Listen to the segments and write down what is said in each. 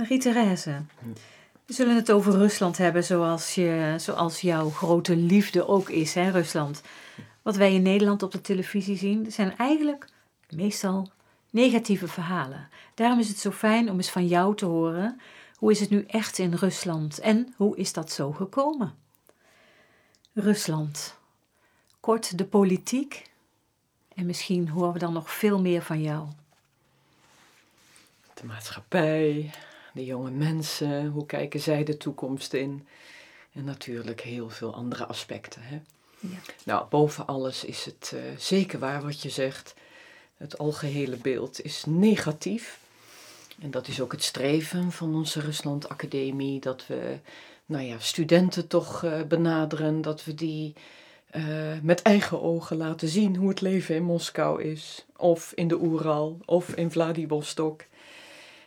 Marie-Therese, we zullen het over Rusland hebben zoals, je, zoals jouw grote liefde ook is, hè, Rusland. Wat wij in Nederland op de televisie zien, zijn eigenlijk meestal negatieve verhalen. Daarom is het zo fijn om eens van jou te horen. Hoe is het nu echt in Rusland en hoe is dat zo gekomen? Rusland. Kort de politiek en misschien horen we dan nog veel meer van jou. De maatschappij, de jonge mensen, hoe kijken zij de toekomst in? En natuurlijk heel veel andere aspecten. Hè? Ja. Nou, boven alles is het uh, zeker waar wat je zegt. Het algehele beeld is negatief. En dat is ook het streven van onze Rusland Academie, dat we nou ja, studenten toch uh, benaderen, dat we die uh, met eigen ogen laten zien hoe het leven in Moskou is, of in de Oeral, of in Vladivostok.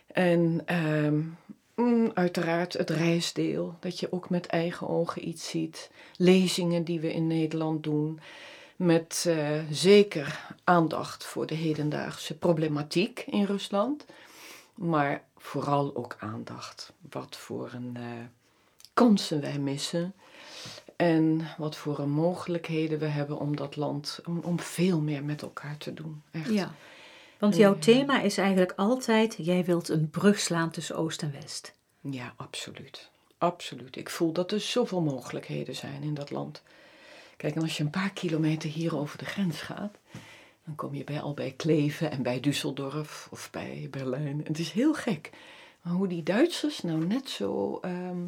En um, Mm, uiteraard het reisdeel, dat je ook met eigen ogen iets ziet. Lezingen die we in Nederland doen, met uh, zeker aandacht voor de hedendaagse problematiek in Rusland. Maar vooral ook aandacht wat voor een uh, kansen wij missen. En wat voor een mogelijkheden we hebben om dat land, om, om veel meer met elkaar te doen. Echt. Ja. Want jouw thema is eigenlijk altijd: jij wilt een brug slaan tussen Oost en West. Ja, absoluut. Absoluut. Ik voel dat er zoveel mogelijkheden zijn in dat land. Kijk, en als je een paar kilometer hier over de grens gaat, dan kom je bij, al bij Kleven en bij Düsseldorf of bij Berlijn. Het is heel gek. Maar hoe die Duitsers nou net zo. Ehm,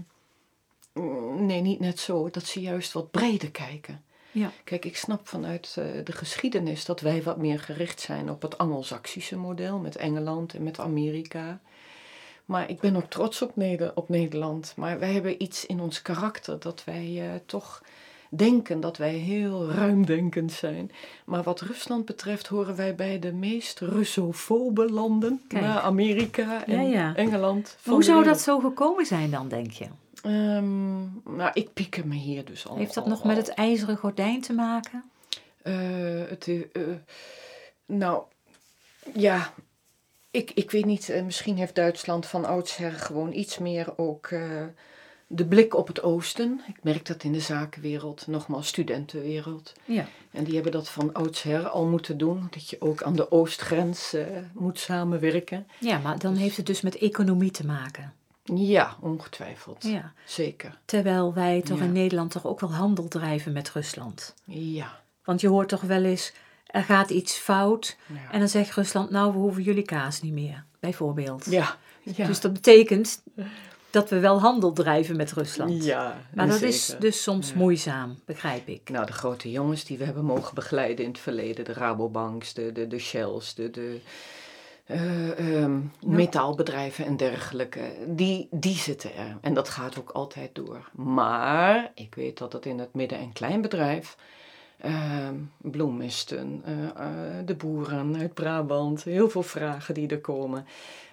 nee, niet net zo, dat ze juist wat breder kijken. Ja. Kijk, ik snap vanuit uh, de geschiedenis dat wij wat meer gericht zijn op het Anglo-Saxische model met Engeland en met Amerika. Maar ik ben ook trots op, Neder op Nederland. Maar wij hebben iets in ons karakter dat wij uh, toch denken dat wij heel ruimdenkend zijn. Maar wat Rusland betreft horen wij bij de meest Russofobe landen. Kijk. Na Amerika en ja, ja. Engeland. Hoe zou dat zo gekomen zijn dan, denk je? Um, nou, ik pieker me hier dus al. Heeft dat al, nog met het ijzeren gordijn te maken? Uh, het, uh, nou, ja, ik, ik weet niet. Uh, misschien heeft Duitsland van oudsher gewoon iets meer ook de blik op het oosten. Ik merk dat in de zakenwereld, nogmaals studentenwereld. Ja. En die hebben dat van oudsher al moeten doen. Dat je ook aan de oostgrens moet samenwerken. Ja, maar dan heeft het dus met economie te maken. Ja, ongetwijfeld. Ja. Zeker. Terwijl wij toch in Nederland toch ook wel handel drijven met Rusland. Ja. Want je hoort toch wel eens, er gaat iets fout. En dan zegt Rusland, nou, we hoeven jullie kaas niet meer, bijvoorbeeld. Ja. ja. Dus dat betekent dat we wel handel drijven met Rusland. Ja, maar dat is dus soms moeizaam, begrijp ik. Nou, de grote jongens die we hebben mogen begeleiden in het verleden, de Rabobanks, de, de, de Shells, de, de uh, um, metaalbedrijven en dergelijke, die, die zitten er. En dat gaat ook altijd door. Maar ik weet dat het in het midden- en kleinbedrijf, uh, bloemisten, uh, de boeren uit Brabant, heel veel vragen die er komen.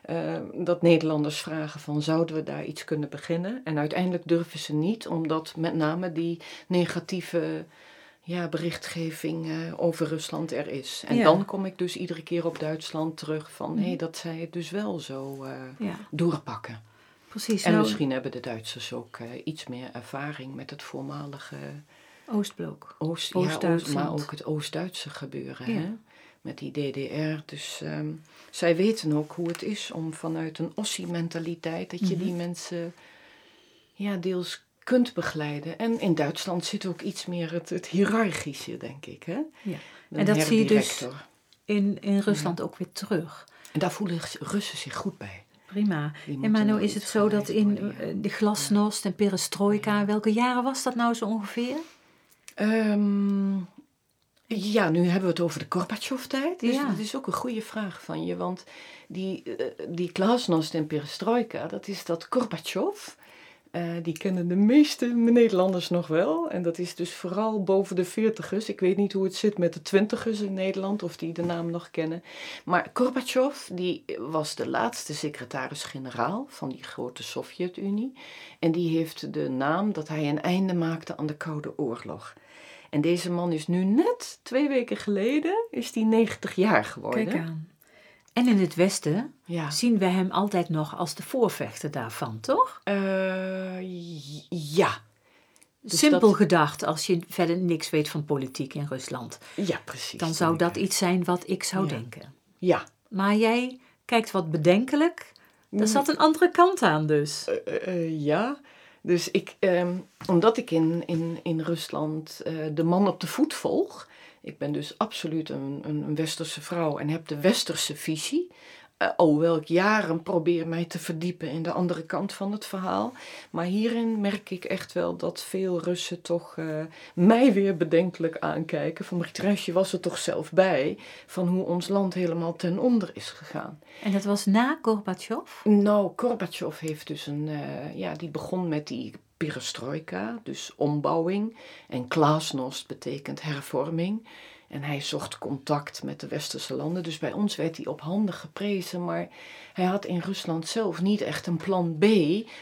Ehm, dat Nederlanders vragen van zouden we daar iets kunnen beginnen? En uiteindelijk durven ze niet, omdat met name die negatieve ja, berichtgeving uh, over Rusland er is. En dan kom ik dus iedere keer op Duitsland terug van hé, hey, dat zij het dus wel zo uh, ja. doorpakken. Precies. En nou, misschien hebben de Duitsers ook uh, iets meer ervaring met het voormalige Oostblok. Oost, Oost-Duitsland. Ja, maar ook het Oost-Duitse gebeuren. Hè? Met die DDR. Dus um, zij weten ook hoe het is om vanuit een ossie-mentaliteit, dat je mm -hmm. die mensen ja, deels kunt begeleiden. En in Duitsland zit ook iets meer het, het hiërarchische, denk ik. Hè? Ja. En dat zie je dus in, in Rusland ja. ook weer terug. En daar voelen Russen zich goed bij. Prima. En maar nou is het zo dat in worden, ja. de glasnost en perestroika, welke jaren was dat nou zo ongeveer? Um, ja, nu hebben we het over de Gorbachev-tijd. Dus ja. dat is ook een goede vraag van je. Want die, uh, die glasnost en perestroika, dat is dat Gorbachev uh, die kennen de meeste Nederlanders nog wel. En dat is dus vooral boven de veertigers. Ik weet niet hoe het zit met de twintigers in Nederland, of die de naam nog kennen. Maar Gorbachev, die was de laatste secretaris-generaal van die grote Sovjet-Unie. En die heeft de naam dat hij een einde maakte aan de Koude Oorlog. En deze man is nu net twee weken geleden, is die 90 jaar geworden. Kijk aan. En in het Westen zien we hem altijd nog als de voorvechter daarvan, toch? Uh, ja. Dus Simpel gedacht, als je verder niks weet van politiek in Rusland. Ja, precies. Dan zou dat iets zijn wat ik zou denken. Ja. Maar jij kijkt wat bedenkelijk. Daar mm. zat een andere kant aan dus. Uh, ja, dus ik, ehm, omdat ik in, in, in Rusland de man op de voet volg, ik ben dus absoluut een, een, westerse vrouw en heb de westerse visie. Uh, alhoewel ik jaren probeer mij te verdiepen in de andere kant van het verhaal. Maar hierin merk ik echt wel dat veel Russen toch uh, mij weer bedenkelijk aankijken. Van Margrietje was er toch zelf bij. Van hoe ons land helemaal ten onder is gegaan. En dat was na Gorbachev? Nou, Gorbachev heeft dus een. Uh, ja, die begon met die perestroika, dus ombouwing. En glasnost betekent hervorming. En hij zocht contact met de westerse landen. Dus bij ons werd hij op handen geprezen. Maar hij had in Rusland zelf niet echt een plan B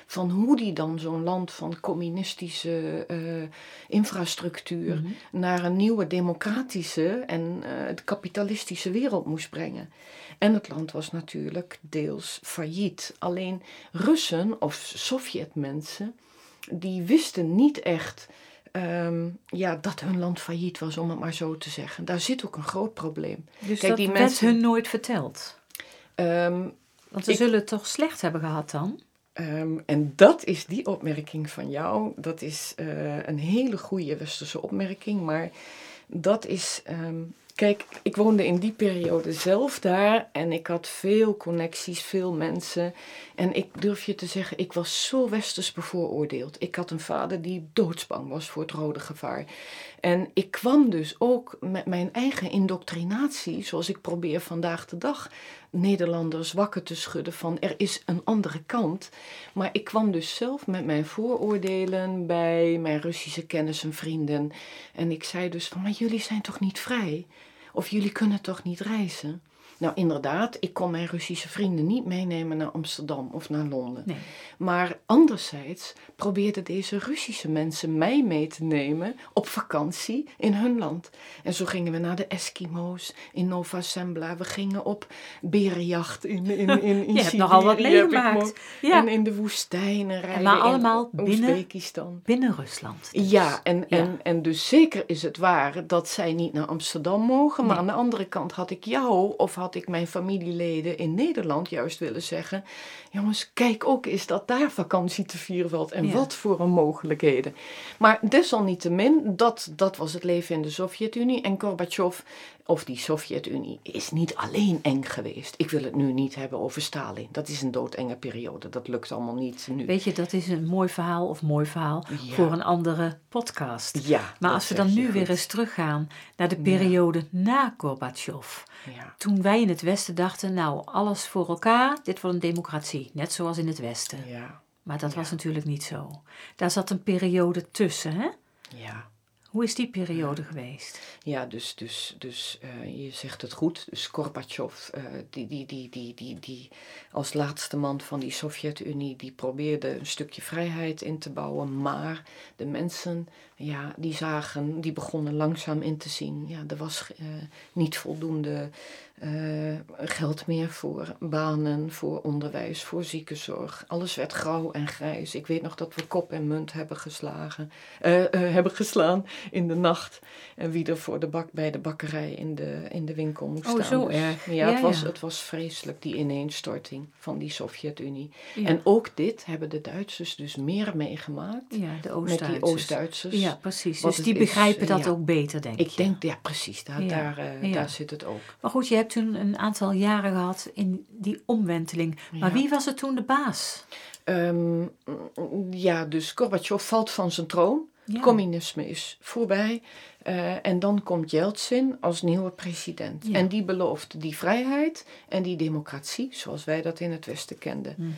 van hoe hij dan zo'n land van communistische uh, infrastructuur mhm. naar een nieuwe democratische en uh, kapitalistische wereld moest brengen. En het land was natuurlijk deels failliet. Alleen Russen of Sovjetmensen die wisten niet echt ehm, ja, dat hun land failliet was, om het maar zo te zeggen. Daar zit ook een groot probleem. Dus Kijk, dat die werd hun nooit verteld? Ehm, Want ze zullen het toch slecht hebben gehad dan? Ehm, en dat is die opmerking van jou. Dat is uh, een hele goede westerse opmerking. Maar dat is Kijk, ik woonde in die periode zelf daar en ik had veel connecties, veel mensen. En ik durf je te zeggen, ik was zo westers bevooroordeeld. Ik had een vader die doodsbang was voor het rode gevaar. En ik kwam dus ook met mijn eigen indoctrinatie, zoals ik probeer vandaag de dag Nederlanders wakker te schudden van er is een andere kant. Maar ik kwam dus zelf met mijn vooroordelen bij mijn Russische kennis en vrienden. En ik zei dus van, maar jullie zijn toch niet vrij? Of jullie kunnen toch niet reizen? Nou, inderdaad, ik kon mijn Russische vrienden niet meenemen naar Amsterdam of naar Londen. Nee. Maar anderzijds probeerden deze Russische mensen mij mee te nemen op vakantie in hun land. En zo gingen we naar de Eskimo's in Nova Zembla. We gingen op berenjacht in, in, in, in Je hebt nogal wat meegemaakt. Ja. En in de woestijnen rijden maar allemaal in binnen, binnen Rusland. Dus. Ja, en, En, en dus zeker is het waar dat zij niet naar Amsterdam mogen. Maar aan de andere kant had ik jou of had ik mijn familieleden in Nederland juist willen zeggen: jongens, kijk ook eens dat daar vakantie te vieren valt en wat voor een mogelijkheden. Maar desalniettemin, dat, dat was het leven in de Sovjet-Unie en Gorbachev of die Sovjet-Unie is niet alleen eng geweest. Ik wil het nu niet hebben over Stalin. Dat is een doodenge periode. Dat lukt allemaal niet nu. Weet je, dat is een mooi verhaal of mooi verhaal voor een andere podcast. Ja, maar als we dan nu weer eens teruggaan naar de periode na Gorbachev. Ja. Toen wij in het Westen dachten, nou, alles voor elkaar, dit wordt een democratie. Net zoals in het Westen. Ja. Maar dat was natuurlijk niet zo. Daar zat een periode tussen, hè? Ja. Hoe is die periode geweest? Ja, dus, dus, dus uh, je zegt het goed. Dus Gorbachev, uh, die, die, die, die, die, die als laatste man van die Sovjet-Unie, die probeerde een stukje vrijheid in te bouwen. Maar de mensen, ja, die zagen, die begonnen langzaam in te zien. Ja, er was uh, niet voldoende uh, geld meer voor banen, voor onderwijs, voor ziekenzorg. Alles werd grauw en grijs. Ik weet nog dat we kop en munt hebben geslagen, uh, hebben geslaan in de nacht. En wie er voor de bak, bij de bakkerij in de, in de winkel moest oh, staan. zo dus, erg. Ja, ja, het, was, het was vreselijk, die ineenstorting van die Sovjet-Unie. En ook dit hebben de Duitsers dus meer meegemaakt. Ja, de Oost-Duitsers. Met die Oost-Duitsers. Ja, precies. Dus die begrijpen dat ook beter, denk ik. Ik denk, ja, precies. Daar, daar, daar zit het ook. Maar goed, je hebt toen een aantal jaren gehad in die omwenteling. Maar wie was er toen de baas? Ehm, ja, dus Gorbachev valt van zijn troon. Communisme is voorbij. Uh, en dan komt Yeltsin als nieuwe president. En die belooft die vrijheid en die democratie, zoals wij dat in het Westen kenden. Mhm.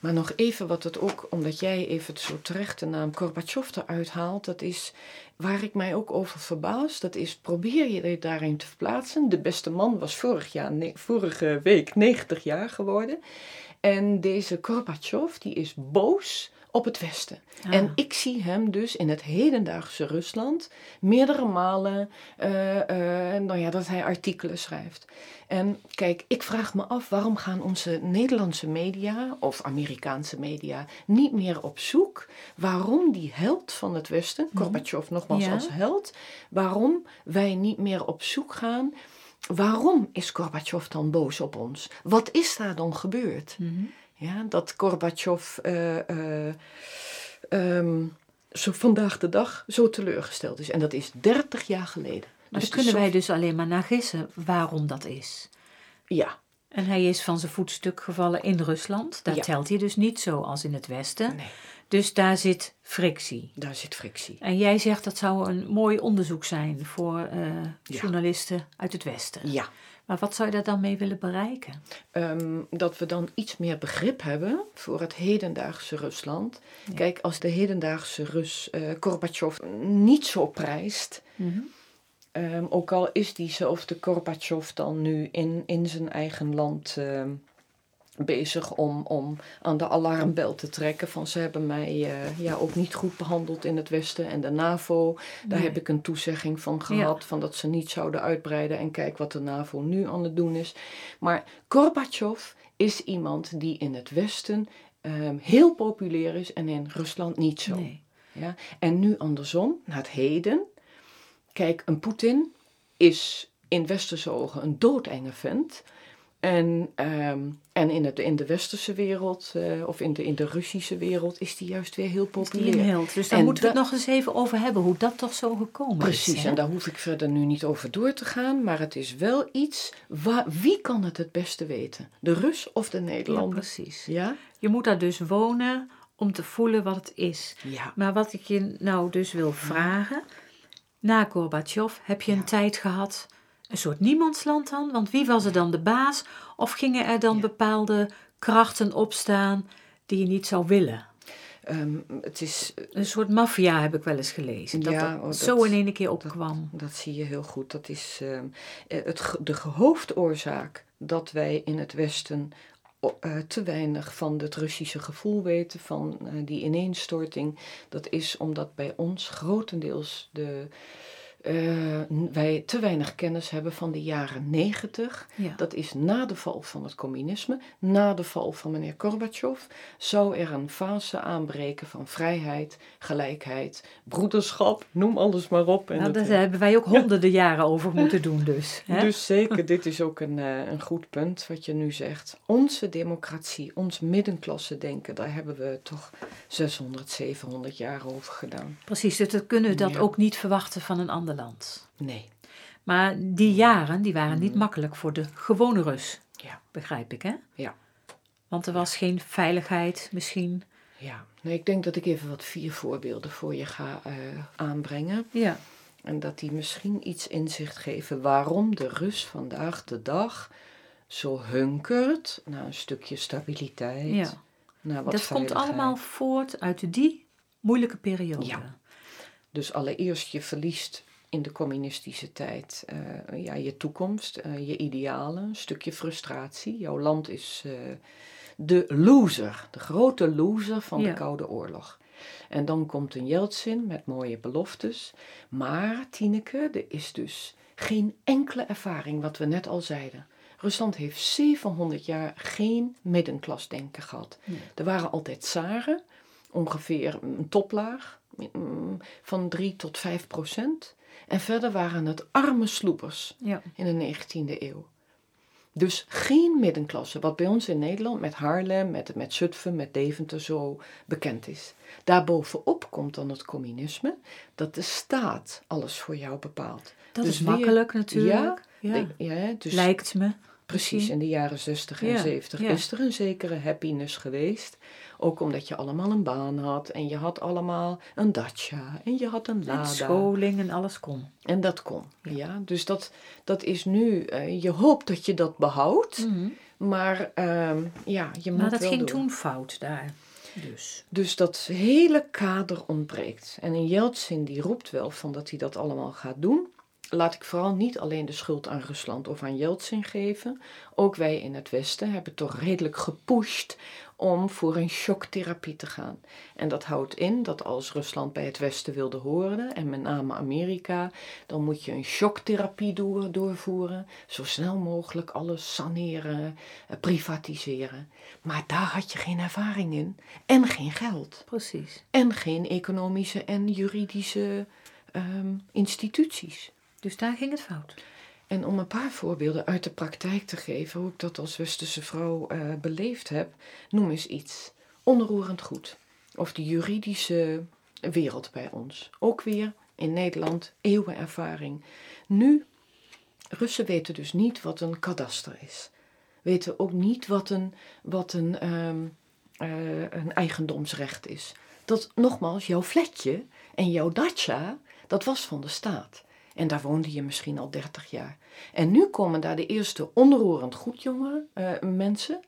Maar nog even wat het ook, omdat jij even zo terecht de naam Gorbachev eruit haalt, dat is waar ik mij ook over verbaas. Dat is, probeer je je daarin te verplaatsen. De beste man was vorig jaar, vorige week 90 jaar geworden. En deze Gorbachev, die is boos op het Westen. En ik zie hem dus in het hedendaagse Rusland meerdere malen uh, uh, nou ja, dat hij artikelen schrijft. En kijk, ik vraag me af waarom gaan onze Nederlandse media of Amerikaanse media niet meer op zoek waarom die held van het Westen, mhm. Gorbachev nogmaals als held, waarom wij niet meer op zoek gaan. Waarom is Gorbachev dan boos op ons? Wat is daar dan gebeurd? Mhm. Ja, dat Gorbachev uh, zo vandaag de dag zo teleurgesteld is. En dat is 30 jaar geleden. Maar dus kunnen wij dus alleen maar naar gissen waarom dat is. Ja. En hij is van zijn voetstuk gevallen in Rusland. Daar telt hij dus niet zo als in het Westen. Nee. Dus daar zit frictie. Daar zit frictie. En jij zegt dat zou een mooi onderzoek zijn voor uh, journalisten uit het Westen. Ja. Maar wat zou je daar dan mee willen bereiken? Um, dat we dan iets meer begrip hebben voor het hedendaagse Rusland. Kijk, als de hedendaagse Rus uh, Gorbachev niet zo prijst. Mm -hmm. ook al is diezelfde Gorbachev dan nu in, in zijn eigen land uh, bezig om, om aan de alarmbel te trekken van ze hebben mij uh, ja, ook niet goed behandeld in het Westen en de NAVO. Daar heb ik een toezegging van gehad van dat ze niet zouden uitbreiden en kijk wat de NAVO nu aan het doen is. Maar Gorbachev is iemand die in het Westen um, heel populair is en in Rusland niet zo. Nee. Ja? En nu andersom, naar het heden. Kijk, een Poetin is in westerse ogen een doodenge vent. En, um, en in, het, in de westerse wereld, uh, of in de, in de Russische wereld, is die juist weer heel populair. Is held. Dus daar en moeten we het nog eens even over hebben, hoe dat toch zo gekomen precies, is. Precies, en daar hoef ik verder nu niet over door te gaan. Maar het is wel iets, waar, wie kan het het beste weten? De Rus of de Nederlander? Ja, precies. Ja? Je moet daar dus wonen om te voelen wat het is. Ja. Maar wat ik je nou dus wil vragen, na Gorbachev heb je een tijd gehad een soort niemandsland dan? Want wie was er dan de baas? Of gingen er dan bepaalde krachten opstaan die je niet zou willen? Um, het is, een soort maffia heb ik wel eens gelezen. Dat ja, dat zo in één keer opkwam. Dat, dat, zie je heel goed. Dat is uh, het, de hoofdoorzaak dat wij in het Westen uh, te weinig van het Russische gevoel weten, van uh, die ineenstorting. Dat is omdat bij ons grotendeels de uh, wij te weinig kennis hebben van de jaren negentig. Ja. Dat is na de val van het communisme, na de val van meneer Gorbachev, zou er een fase aanbreken van vrijheid, gelijkheid, broederschap, noem alles maar op. En nou, daar hebben wij ook honderden jaren over moeten doen dus. Hè? Dus zeker, dit is ook een, uh, een goed punt wat je nu zegt. Onze democratie, ons middenklasse denken, daar hebben we toch 600, 700 jaar over gedaan. Precies, dus dat kunnen we dat ja. ook niet verwachten van een ander Nee. Maar die jaren die waren niet Mhm. makkelijk voor de gewone Rus. Ja. Begrijp ik, hè? Ja. Want er was geen veiligheid misschien. Ja, nee, ik denk dat ik even wat vier voorbeelden voor je ga uh, aanbrengen. Ja. En dat die misschien iets inzicht geven waarom de Rus vandaag de dag zo hunkert naar een stukje stabiliteit. Ja. Naar wat dat komt allemaal voort uit die moeilijke periode. Ja. Dus allereerst je verliest in de communistische tijd uh, ja, je toekomst, uh, je idealen, een stukje frustratie. Jouw land is uh, de loser, de grote loser van Ja. de Koude Oorlog. En dan komt een Jeltsin met mooie beloftes. Maar, Tineke, er is dus geen enkele ervaring, wat we net al zeiden. Rusland heeft 700 jaar geen middenklasdenken gehad. Er waren altijd tsaren, ongeveer een toplaag mm, van 3 tot 5 procent. En verder waren het arme sloepers Ja. in de 19e eeuw. Dus geen middenklasse, wat bij ons in Nederland met Haarlem, met, met Zutphen, met Deventer zo bekend is. Daarbovenop komt dan het communisme, dat de staat alles voor jou bepaalt. Dat Dus is weer- makkelijk natuurlijk. Ja, De- ja, dus Lijkt me. Precies, in de jaren 60 en Ja, 70 ja. is er een zekere happiness geweest. Ook omdat je allemaal een baan had en je had allemaal een dacia en je had een En lada. scholing en alles kon. En dat kon. Ja. dus dat, dat is nu, eh, je hoopt dat je dat behoudt, maar ehm, ja, je moet Maar dat wel ging toen fout daar. Dus. Dus dat hele kader ontbreekt. En een Jeltsin die roept wel van dat hij dat allemaal gaat doen. Laat ik vooral niet alleen de schuld aan Rusland of aan Yeltsin geven. Ook wij in het Westen hebben toch redelijk gepusht om voor een shocktherapie te gaan. En dat houdt in dat als Rusland bij het Westen wilde horen, en met name Amerika, dan moet je een shocktherapie door, doorvoeren. Zo snel mogelijk alles saneren, eh, privatiseren. Maar daar had je geen ervaring in en geen geld. Precies. En geen economische en juridische ehm, instituties. Dus daar ging het fout. En om een paar voorbeelden uit de praktijk te geven, hoe ik dat als westerse vrouw uh, beleefd heb, noem eens iets. Onroerend goed. Of de juridische wereld bij ons. Ook weer in Nederland eeuwenervaring. Nu, Russen weten dus niet wat een kadaster is. Weten ook niet wat een, wat een, ehm, eh, een eigendomsrecht is. Dat nogmaals, jouw flatje en jouw dacha, dat was van de staat. En daar woonde je misschien al 30 jaar. En nu komen daar de eerste onroerend goed jonge uh, mensen,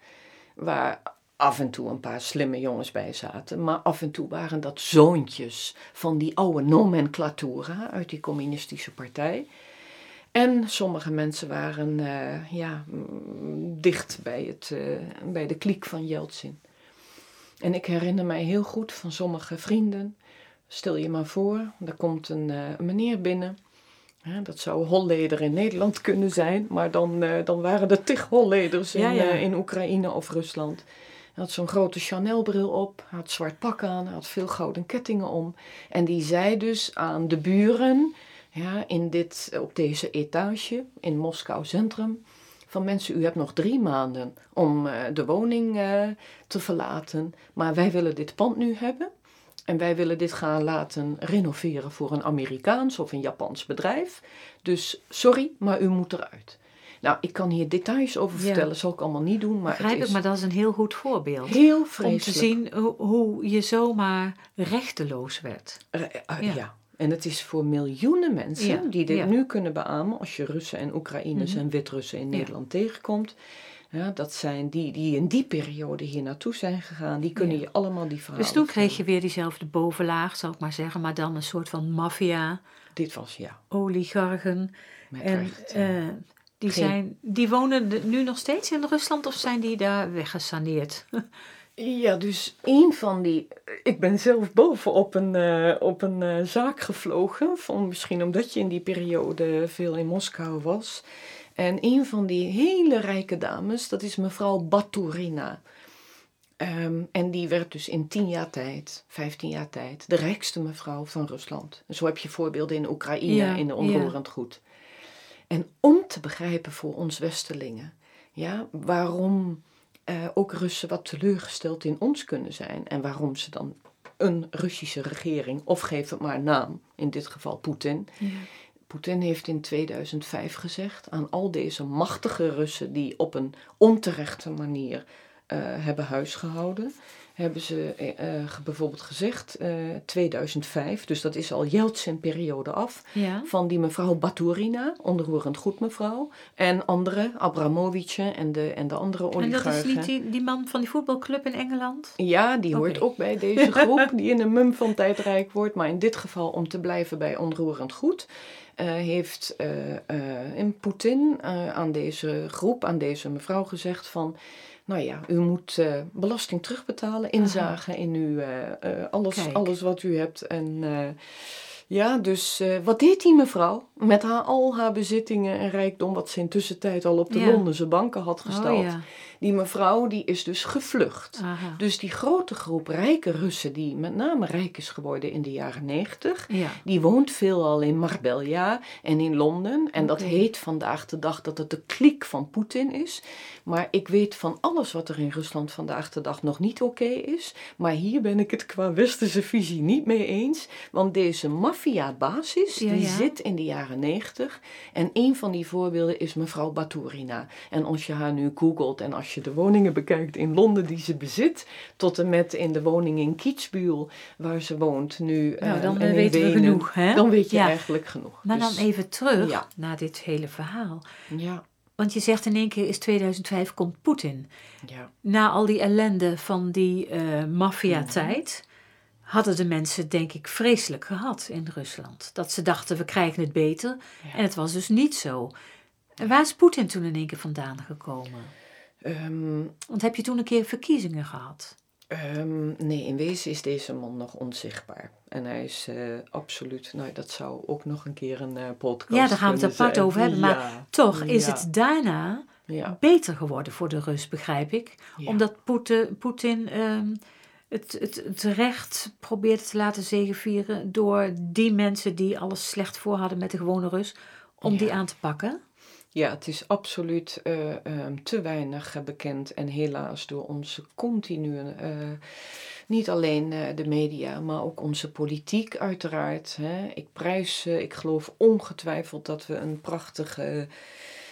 waar af en toe een paar slimme jongens bij zaten, maar af en toe waren dat zoontjes van die oude nomenclatura uit die communistische partij. En sommige mensen waren uh, ja, dicht bij, het, uh, bij de kliek van Jeltsin. En ik herinner mij heel goed van sommige vrienden. Stel je maar voor, er komt een, meneer binnen dat zou Holleder in Nederland kunnen zijn, maar dan, uh, dan waren er tig Holleders in, uh, in Oekraïne of Rusland. Hij had zo'n grote Chanel-bril op, hij had zwart pak aan, hij had veel gouden kettingen om. En die zei dus aan de buren, ja, in dit, op deze etage in Moskou Centrum, van mensen, u hebt nog drie maanden om uh, de woning te verlaten, maar wij willen dit pand nu hebben. En wij willen dit gaan laten renoveren voor een Amerikaans of een Japans bedrijf. Dus sorry, maar u moet eruit. Nou, ik kan hier details over vertellen, zal ik allemaal niet doen. Maar Begrijp het is ik, maar dat is een heel goed voorbeeld. heel vreselijk. Om te zien hoe, hoe je zomaar rechteloos werd. Uh, uh, ja. En het is voor miljoenen mensen Ja, die dit nu kunnen beamen als je Russen en Oekraïners Mhm. en Wit-Russen in. Nederland tegenkomt. Ja, dat zijn die die in die periode hier naartoe zijn gegaan, die kunnen Ja. je allemaal die verhalen Dus toen kreeg je weer diezelfde bovenlaag, zal ik maar zeggen, maar dan een soort van maffia, Dit was ja, oligarchen. met En recht. eh, die, Geen- zijn, die wonen nu nog steeds in Rusland of zijn die daar weggesaneerd? Ja, dus een van die. Ik ben zelf boven op een, eh, op een eh, zaak gevlogen. Van, misschien omdat je in die periode veel in Moskou was. En een van die hele rijke dames, dat is mevrouw Baturina. Ehm, en die werd dus in 10 jaar tijd, 15 jaar tijd, de rijkste mevrouw van Rusland. En zo heb je voorbeelden in Oekraïne, Ja, in de ja. onroerend goed. En om te begrijpen voor ons Westelingen, ja, waarom eh, ook Russen wat teleurgesteld in ons kunnen zijn. En waarom ze dan een Russische regering, of geef het maar een naam, in dit geval Poetin. Poetin heeft in 2005 gezegd aan al deze machtige Russen die op een onterechte manier eh, hebben huisgehouden. Hebben ze eh, eh, bijvoorbeeld gezegd, eh 2005, dus dat is al Yeltsin-periode af, Ja. van die mevrouw Baturina, onroerend goed mevrouw, en andere, Abramovic en de, en de andere En dat oligarchen. is niet die, die man van die voetbalclub in Engeland? Ja, die hoort ook bij deze groep die in een mum van tijd rijk wordt. Maar in dit geval, om te blijven bij onroerend goed, eh, heeft eh eh, in Poetin eh, aan deze groep, aan deze mevrouw gezegd van... Nou ja, u moet eh, belasting terugbetalen, inzagen in uw, eh, eh, alles, Kijk. alles wat u hebt. En ja, dus wat deed die mevrouw met haar, al haar bezittingen en rijkdom... wat ze intussen tijd al op de Ja. Londense banken had gestald? Oh ja. Die mevrouw die is dus gevlucht. Aha. Dus die grote groep rijke Russen, die met name rijk is geworden in de jaren 90, Ja. die woont veelal in Marbella en in Londen. En dat heet vandaag de dag dat het de kliek van Poetin is. Maar ik weet van alles wat er in Rusland vandaag de dag nog niet oké is. Maar hier ben ik het qua westerse visie niet mee eens. Want deze maffia-basis, Ja, die ja. zit in de jaren 90. En een van die voorbeelden is mevrouw Baturina. En als je haar nu googelt en als je de woningen bekijkt in Londen die ze bezit, tot en met in de woning in Kitzbühel waar ze woont nu. Nou, eh, dan en eh, weten we genoeg, hè? Dan weet je Ja. eigenlijk genoeg. Maar Dus, dan even terug ja. naar dit hele verhaal. Ja, Want je zegt in één keer is 2005 komt Poetin. ja. Na al die ellende van die eh maffia-tijd hadden de mensen, denk ik, vreselijk gehad in Rusland. Dat ze dachten, we krijgen het beter. En het was dus niet zo. En waar is Poetin toen in één keer vandaan gekomen? Ehm, Want heb je toen een keer verkiezingen gehad? Ehm, nee, in wezen is deze man nog onzichtbaar. En hij is uh, absoluut, nou dat zou ook nog een keer een uh, podcast Ja, daar gaan we het apart over hebben. Maar toch is het daarna beter geworden voor de Rus, begrijp ik. Omdat Poetin um, het, het, het recht probeert te laten zegevieren door die mensen die alles slecht voor hadden met de gewone Rus, om die aan te pakken. Ja, het is absoluut uh, um, te weinig uh, bekend en helaas door onze continue, uh, niet alleen de media, maar ook onze politiek uiteraard. Hè. Ik prijs, ik geloof ongetwijfeld dat we een prachtige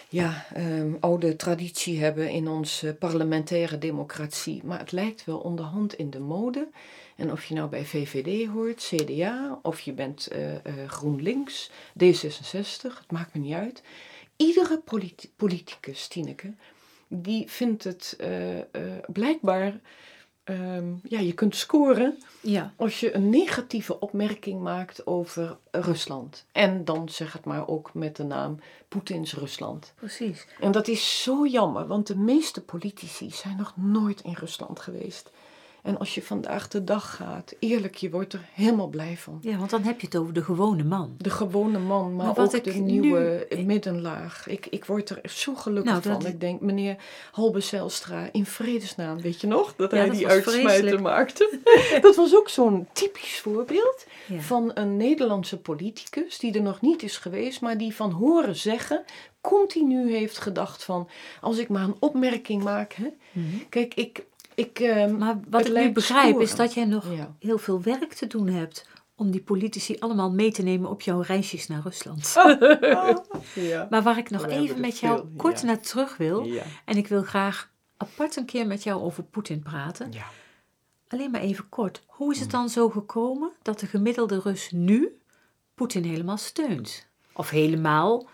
ja, um, oude traditie hebben in onze parlementaire democratie. Maar het lijkt wel onderhand in de mode. En of je nou bij VVD hoort, CDA, of je bent GroenLinks, D66, het maakt me niet uit iedere politicus, Tineke, die vindt het uh, uh, blijkbaar, um, ja, je kunt scoren ja. als je een negatieve opmerking maakt over Rusland. En dan zeg het maar ook met de naam Poetins Rusland. Precies. En dat is zo jammer, want de meeste politici zijn nog nooit in Rusland geweest. En als je vandaag de dag gaat, eerlijk, je wordt er helemaal blij van. Ja, want dan heb je het over de gewone man. De gewone man, maar, ook de nieuwe middenlaag. Ik, ik word er zo gelukkig nou, van. Ik denk, meneer Halbe Zelstra, in vredesnaam, weet je nog? Dat hij die uitsmijter maakte. dat was ook zo'n typisch voorbeeld van een Nederlandse politicus die er nog niet is geweest, maar die van horen zeggen continu heeft gedacht van, als ik maar een opmerking maak. Hè, mhm. Kijk, ik, ik, uh, maar wat ik nu begrijp is dat jij nog heel veel werk te doen hebt om die politici allemaal mee te nemen op jouw reisjes naar Rusland. ja. Maar waar ik nog even met jou kort naar terug wil, en ik wil graag apart een keer met jou over Poetin praten. Alleen maar even kort. Hoe is het mm. dan zo gekomen dat de gemiddelde Rus nu Poetin helemaal steunt? Of helemaal,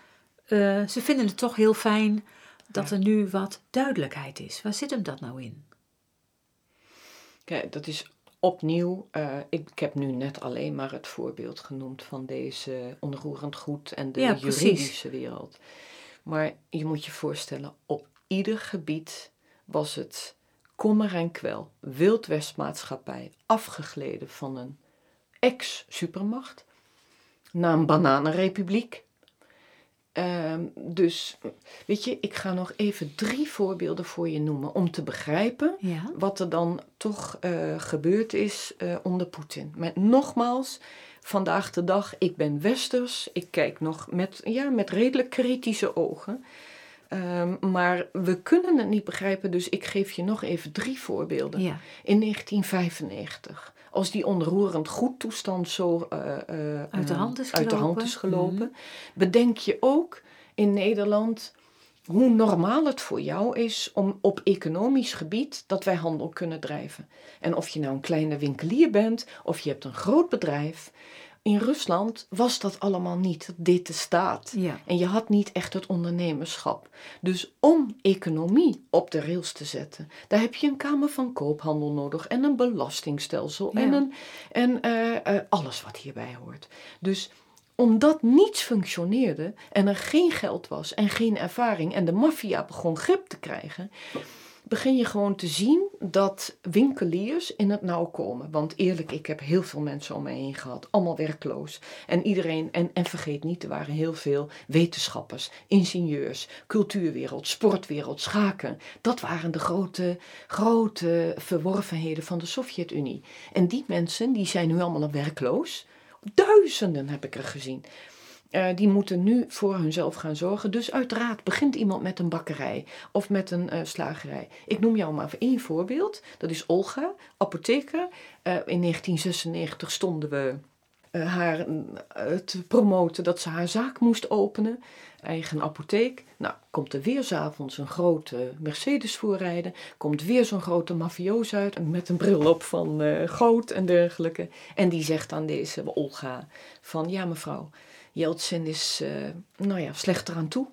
uh, ze vinden het toch heel fijn dat er nu wat duidelijkheid is. Waar zit hem dat nou in? Kijk, dat is opnieuw, uh, ik, ik, heb nu net alleen maar het voorbeeld genoemd van deze onroerend goed en de juridische wereld. Maar je moet je voorstellen, op ieder gebied was het kommer en kwel, wildwestmaatschappij, afgegleden van een ex-supermacht naar een bananenrepubliek Ehm, dus, weet je, ik ga nog even drie voorbeelden voor je noemen om te begrijpen wat er dan toch uh, gebeurd is uh, onder Poetin. Met nogmaals, vandaag de dag, ik ben westers, ik kijk nog met, ja, met redelijk kritische ogen. Um, maar we kunnen het niet begrijpen, dus ik geef je nog even drie voorbeelden. Ja. In 1995 als die onroerend goed toestand zo uh, uh, uit, de hand is uit de hand is gelopen, mhm. bedenk je ook in Nederland hoe normaal het voor jou is om op economisch gebied dat wij handel kunnen drijven. En of je nou een kleine winkelier bent of je hebt een groot bedrijf, in Rusland was dat allemaal niet, dit de staat. Ja. En je had niet echt het ondernemerschap. Dus om economie op de rails te zetten, daar heb je een Kamer van Koophandel nodig en een belastingstelsel en, een, en uh, uh, alles wat hierbij hoort. Dus omdat niets functioneerde en er geen geld was en geen ervaring en de maffia begon grip te krijgen, begin je gewoon te zien dat winkeliers in het nauw komen. Want eerlijk, ik heb heel veel mensen om me heen gehad, allemaal werkloos. En iedereen, en, en vergeet niet, er waren heel veel wetenschappers, ingenieurs, cultuurwereld, sportwereld, schaken. Dat waren de grote, grote verworvenheden van de Sovjet-Unie. En die mensen, die zijn nu allemaal werkloos. Duizenden heb ik er gezien. Uh, die moeten nu voor hunzelf gaan zorgen. Dus uiteraard begint iemand met een bakkerij of met een uh, slagerij. Ik noem jou maar één voorbeeld. Dat is Olga, apotheker. Uh, in 1996 stonden we haar te promoten dat ze haar zaak moest openen. Eigen apotheek. Nou, komt er weer s'avonds een grote Mercedes voorrijden. Komt weer zo'n grote mafioos uit met een bril op van goud en dergelijke. En die zegt aan deze Olga van ja mevrouw... Jeltsin is, uh, nou ja, slechter aan toe.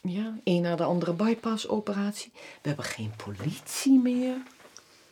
Ja, een na de andere bypass-operatie. We hebben geen politie meer.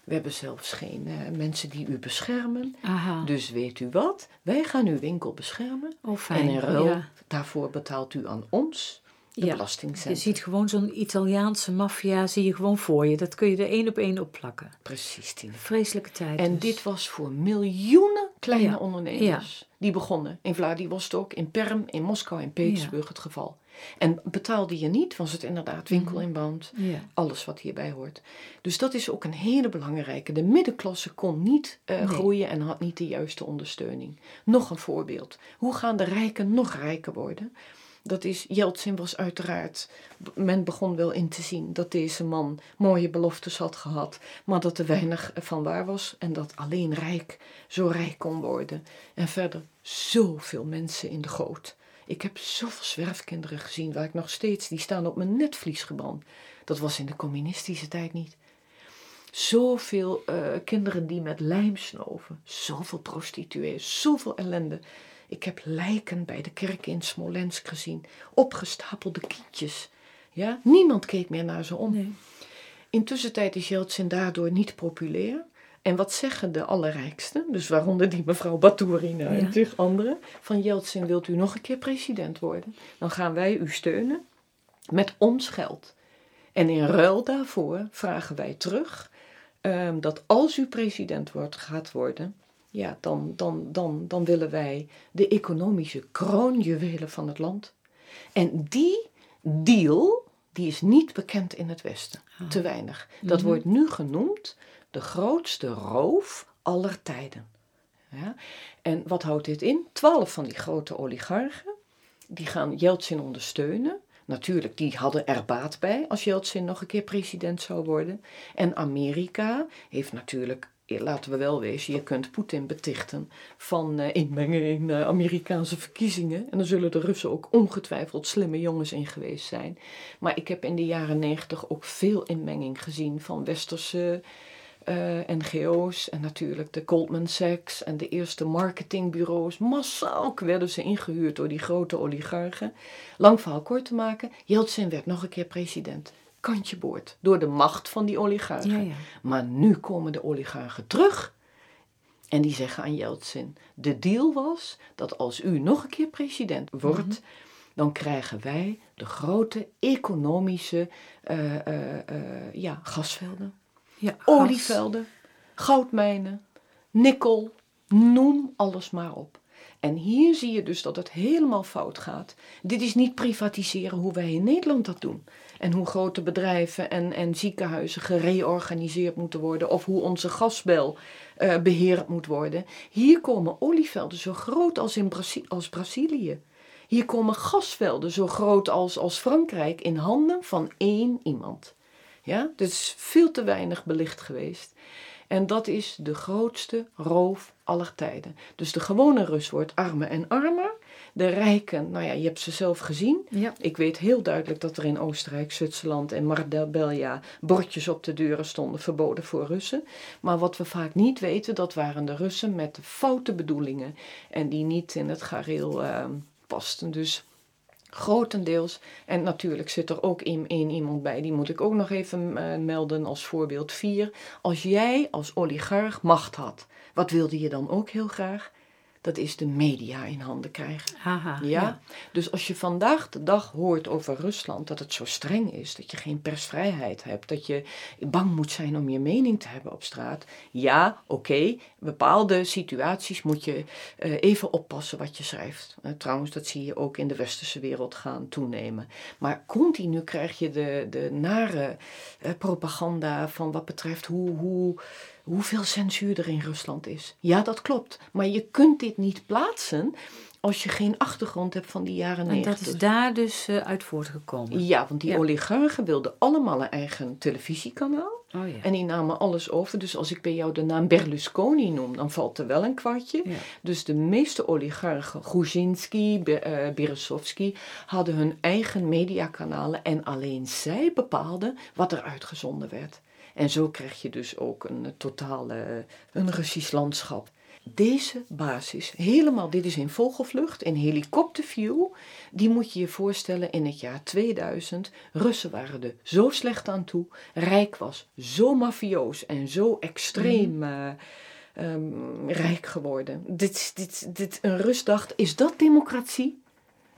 We hebben zelfs geen uh, mensen die u beschermen. Aha. Dus weet u wat? Wij gaan uw winkel beschermen. Oh, fijn. En in ruil daarvoor betaalt u aan ons de ja. Je ziet gewoon zo'n Italiaanse maffia, zie je gewoon voor je. Dat kun je er één op één op plakken. Precies, Tine. Vreselijke tijd. En dus. dit was voor miljoenen kleine ondernemers. Die begonnen in Vladivostok, in Perm, in Moskou, in Petersburg het geval. En betaalde je niet, was het inderdaad winkel mhm. in band. Alles wat hierbij hoort. Dus dat is ook een hele belangrijke. De middenklasse kon niet uh, groeien en had niet de juiste ondersteuning. Nog een voorbeeld. Hoe gaan de rijken nog rijker worden? Dat is, Jeltsin was uiteraard, men begon wel in te zien dat deze man mooie beloftes had gehad, maar dat er weinig van waar was en dat alleen rijk zo rijk kon worden. En verder zoveel mensen in de goot. Ik heb zoveel zwerfkinderen gezien waar ik nog steeds, die staan op mijn netvlies gebrand. Dat was in de communistische tijd niet. Zoveel uh, kinderen die met lijm snoven, zoveel prostituees, zoveel ellende. Ik heb lijken bij de kerk in Smolensk gezien, opgestapelde kindjes. Ja? Niemand keek meer naar ze om. Nee. Intussen tijd is Jeltsin daardoor niet populair. En wat zeggen de allerrijksten, dus waaronder die mevrouw Baturina en tig anderen, van Jeltsin wilt u nog een keer president worden? Dan gaan wij u steunen met ons geld. En in ruil daarvoor vragen wij terug um, dat als u president wordt, gaat worden, ja, dan, dan, dan, dan willen wij de economische kroonjuwelen van het land. En die deal, die is niet bekend in het Westen. Ah. Te weinig. Dat mhm. wordt nu genoemd de grootste roof aller tijden. Ja? En wat houdt dit in? Twaalf van die grote oligarchen, die gaan Yeltsin ondersteunen. Natuurlijk, die hadden er baat bij als Yeltsin nog een keer president zou worden. En Amerika heeft natuurlijk laten we wel wezen, je kunt Poetin betichten van uh, inmengen in uh, Amerikaanse verkiezingen. En dan zullen de Russen ook ongetwijfeld slimme jongens in geweest zijn. Maar ik heb in de jaren negentig ook veel inmenging gezien van westerse uh, NGO's en natuurlijk de Goldman Sachs en de eerste marketingbureaus. Massaal werden ze ingehuurd door die grote oligarchen. Lang verhaal kort te maken, Yeltsin werd nog een keer president kantje boord door de macht van die oligarchen. Ja, ja. Maar nu komen de oligarchen terug en die zeggen aan Yeltsin: de deal was dat als u nog een keer president wordt, mhm. dan krijgen wij de grote economische uh, uh, uh, ja, gasvelden, ja, olievelden, goudmijnen, nikkel, noem alles maar op. En hier zie je dus dat het helemaal fout gaat. Dit is niet privatiseren hoe wij in Nederland dat doen. En hoe grote bedrijven en, en ziekenhuizen gereorganiseerd moeten worden. Of hoe onze gasbel uh, beheerd moet worden. Hier komen olievelden zo groot als, in als Brazilië. Hier komen gasvelden zo groot als, als Frankrijk in handen van één iemand. Ja, is veel te weinig belicht geweest. En dat is de grootste roof aller tijden. Dus de gewone Rus wordt armer en armer. De rijken, nou ja, je hebt ze zelf gezien. Ja. Ik weet heel duidelijk dat er in Oostenrijk, Zwitserland en Marbella bordjes op de deuren stonden verboden voor Russen. Maar wat we vaak niet weten, dat waren de Russen met de foute bedoelingen en die niet in het gareel uh, pasten. Dus grotendeels, en natuurlijk zit er ook één iemand bij, die moet ik ook nog even uh, melden als voorbeeld 4. Als jij als oligarch macht had, wat wilde je dan ook heel graag? Dat is de media in handen krijgen. Aha, ja? Dus als je vandaag de dag hoort over Rusland dat het zo streng is, dat je geen persvrijheid hebt, dat je bang moet zijn om je mening te hebben op straat. Ja, oké, bepaalde situaties moet je uh, even oppassen wat je schrijft. Uh, trouwens, dat zie je ook in de westerse wereld gaan toenemen. Maar continu krijg je de, de nare uh, propaganda van wat betreft hoe. hoe hoeveel censuur er in Rusland is. Ja, dat klopt. Maar je kunt dit niet plaatsen als je geen achtergrond hebt van die jaren negentig. En dat is daar dus uh, uit voortgekomen? Ja, want die oligarchen wilden allemaal een eigen televisiekanaal. Oh, ja. En die namen alles over. Dus als ik bij jou de naam Berlusconi noem, dan valt er wel een kwartje. Dus de meeste oligarchen, Gruzhinski, uh, Berezovsky, hadden hun eigen mediakanalen. En alleen zij bepaalden wat er uitgezonden werd. En zo krijg je dus ook een totale, een Russisch landschap. Deze basis, helemaal, dit is in vogelvlucht, in helikopterview, die moet je je voorstellen in het jaar 2000. Russen waren er zo slecht aan toe, Rijk was zo mafioos en zo extreem mhm. eh, ehm, rijk geworden. Dit, dit, dit, een Rus dacht, is dat democratie?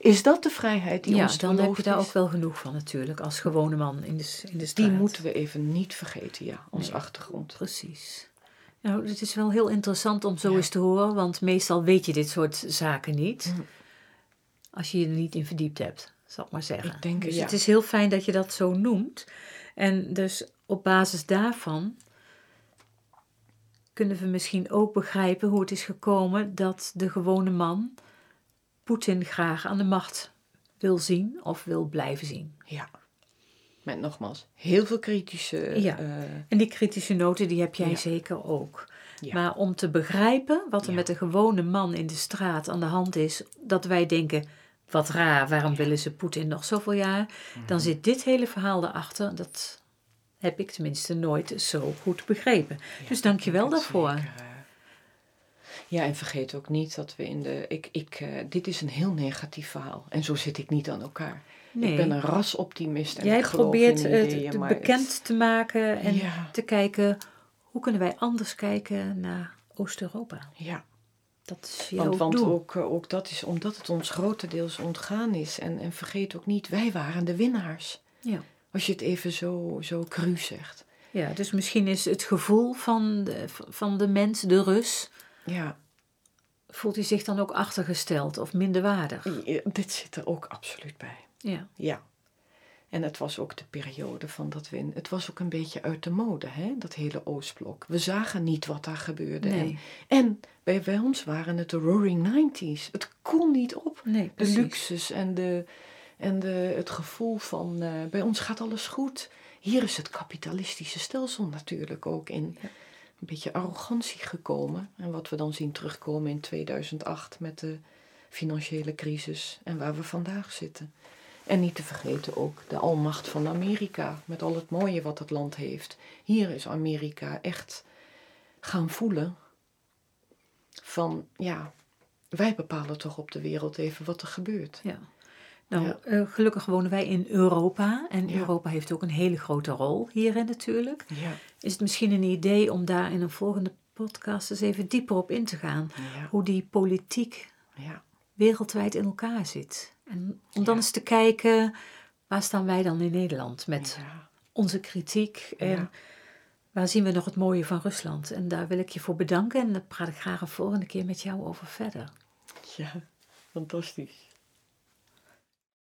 Is dat de vrijheid die ja, ons dan heb je daar ook wel genoeg van natuurlijk, als gewone man in de, in de straat. Die moeten we even niet vergeten, ja, ons achtergrond. Precies. Nou, het is wel heel interessant om zo eens te horen, want meestal weet je dit soort zaken niet. Mm. Als je je er niet in verdiept hebt, zal ik maar zeggen. Ik denk, dus ja. het is heel fijn dat je dat zo noemt. En dus op basis daarvan kunnen we misschien ook begrijpen hoe het is gekomen dat de gewone man Poetin graag aan de macht wil zien of wil blijven zien. Ja. Met nogmaals heel veel kritische. Ja. Uh, en die kritische noten die heb jij zeker ook. Ja. Maar om te begrijpen wat er met de gewone man in de straat aan de hand is, dat wij denken: wat raar, waarom willen ze Poetin nog zoveel jaar? Dan mhm. zit dit hele verhaal erachter. Dat heb ik tenminste nooit zo goed begrepen. dus dank je wel daarvoor. Zeker, uh, ja, en vergeet ook niet dat we in de. Ik, ik, uh, dit is een heel negatief verhaal. En zo zit ik niet aan elkaar. Nee. Ik ben een rasoptimist. En Jij ik probeert het bekend te maken en te kijken hoe kunnen wij anders kijken naar Oost-Europa. Ja. Dat is jouw want, want doel. Ook, eh, ook dat is omdat het ons grotendeels ontgaan is. En, en vergeet ook niet, wij waren de winnaars. Ja. Als je het even zo, zo cru zegt. Ja, dus misschien is het gevoel van de, van de mens, de Rus, ja. Voelt hij zich dan ook achtergesteld of minderwaardig? Ja, dit zit er ook absoluut bij. Ja. Ja. En het was ook de periode van dat we. Het was ook een beetje uit de mode, hè, dat hele Oostblok. We zagen niet wat daar gebeurde. Nee. En, en bij, ons waren het de Roaring Nineties. Het kon niet op. Nee, de luxus en, de, en de, het gevoel van. Uh, bij ons gaat alles goed. Hier is het kapitalistische stelsel natuurlijk ook in. Ja een beetje arrogantie gekomen. En wat we dan zien terugkomen in 2008 met de financiële crisis en waar we vandaag zitten. En niet te vergeten ook de almacht van Amerika, met al het mooie wat het land heeft. Hier is Amerika echt gaan voelen van, ja, wij bepalen toch op de wereld even wat er gebeurt. Ja. Nou, eh, gelukkig wonen wij in Europa en Europa heeft ook een hele grote rol hierin natuurlijk. Ja. Is het misschien een idee om daar in een volgende podcast eens even dieper op in te gaan? Hoe die politiek wereldwijd in elkaar zit. En om dan eens te kijken, waar staan wij dan in Nederland met onze kritiek en waar zien we nog het mooie van Rusland? En daar wil ik je voor bedanken en daar praat ik graag een volgende keer met jou over verder. Ja, fantastisch.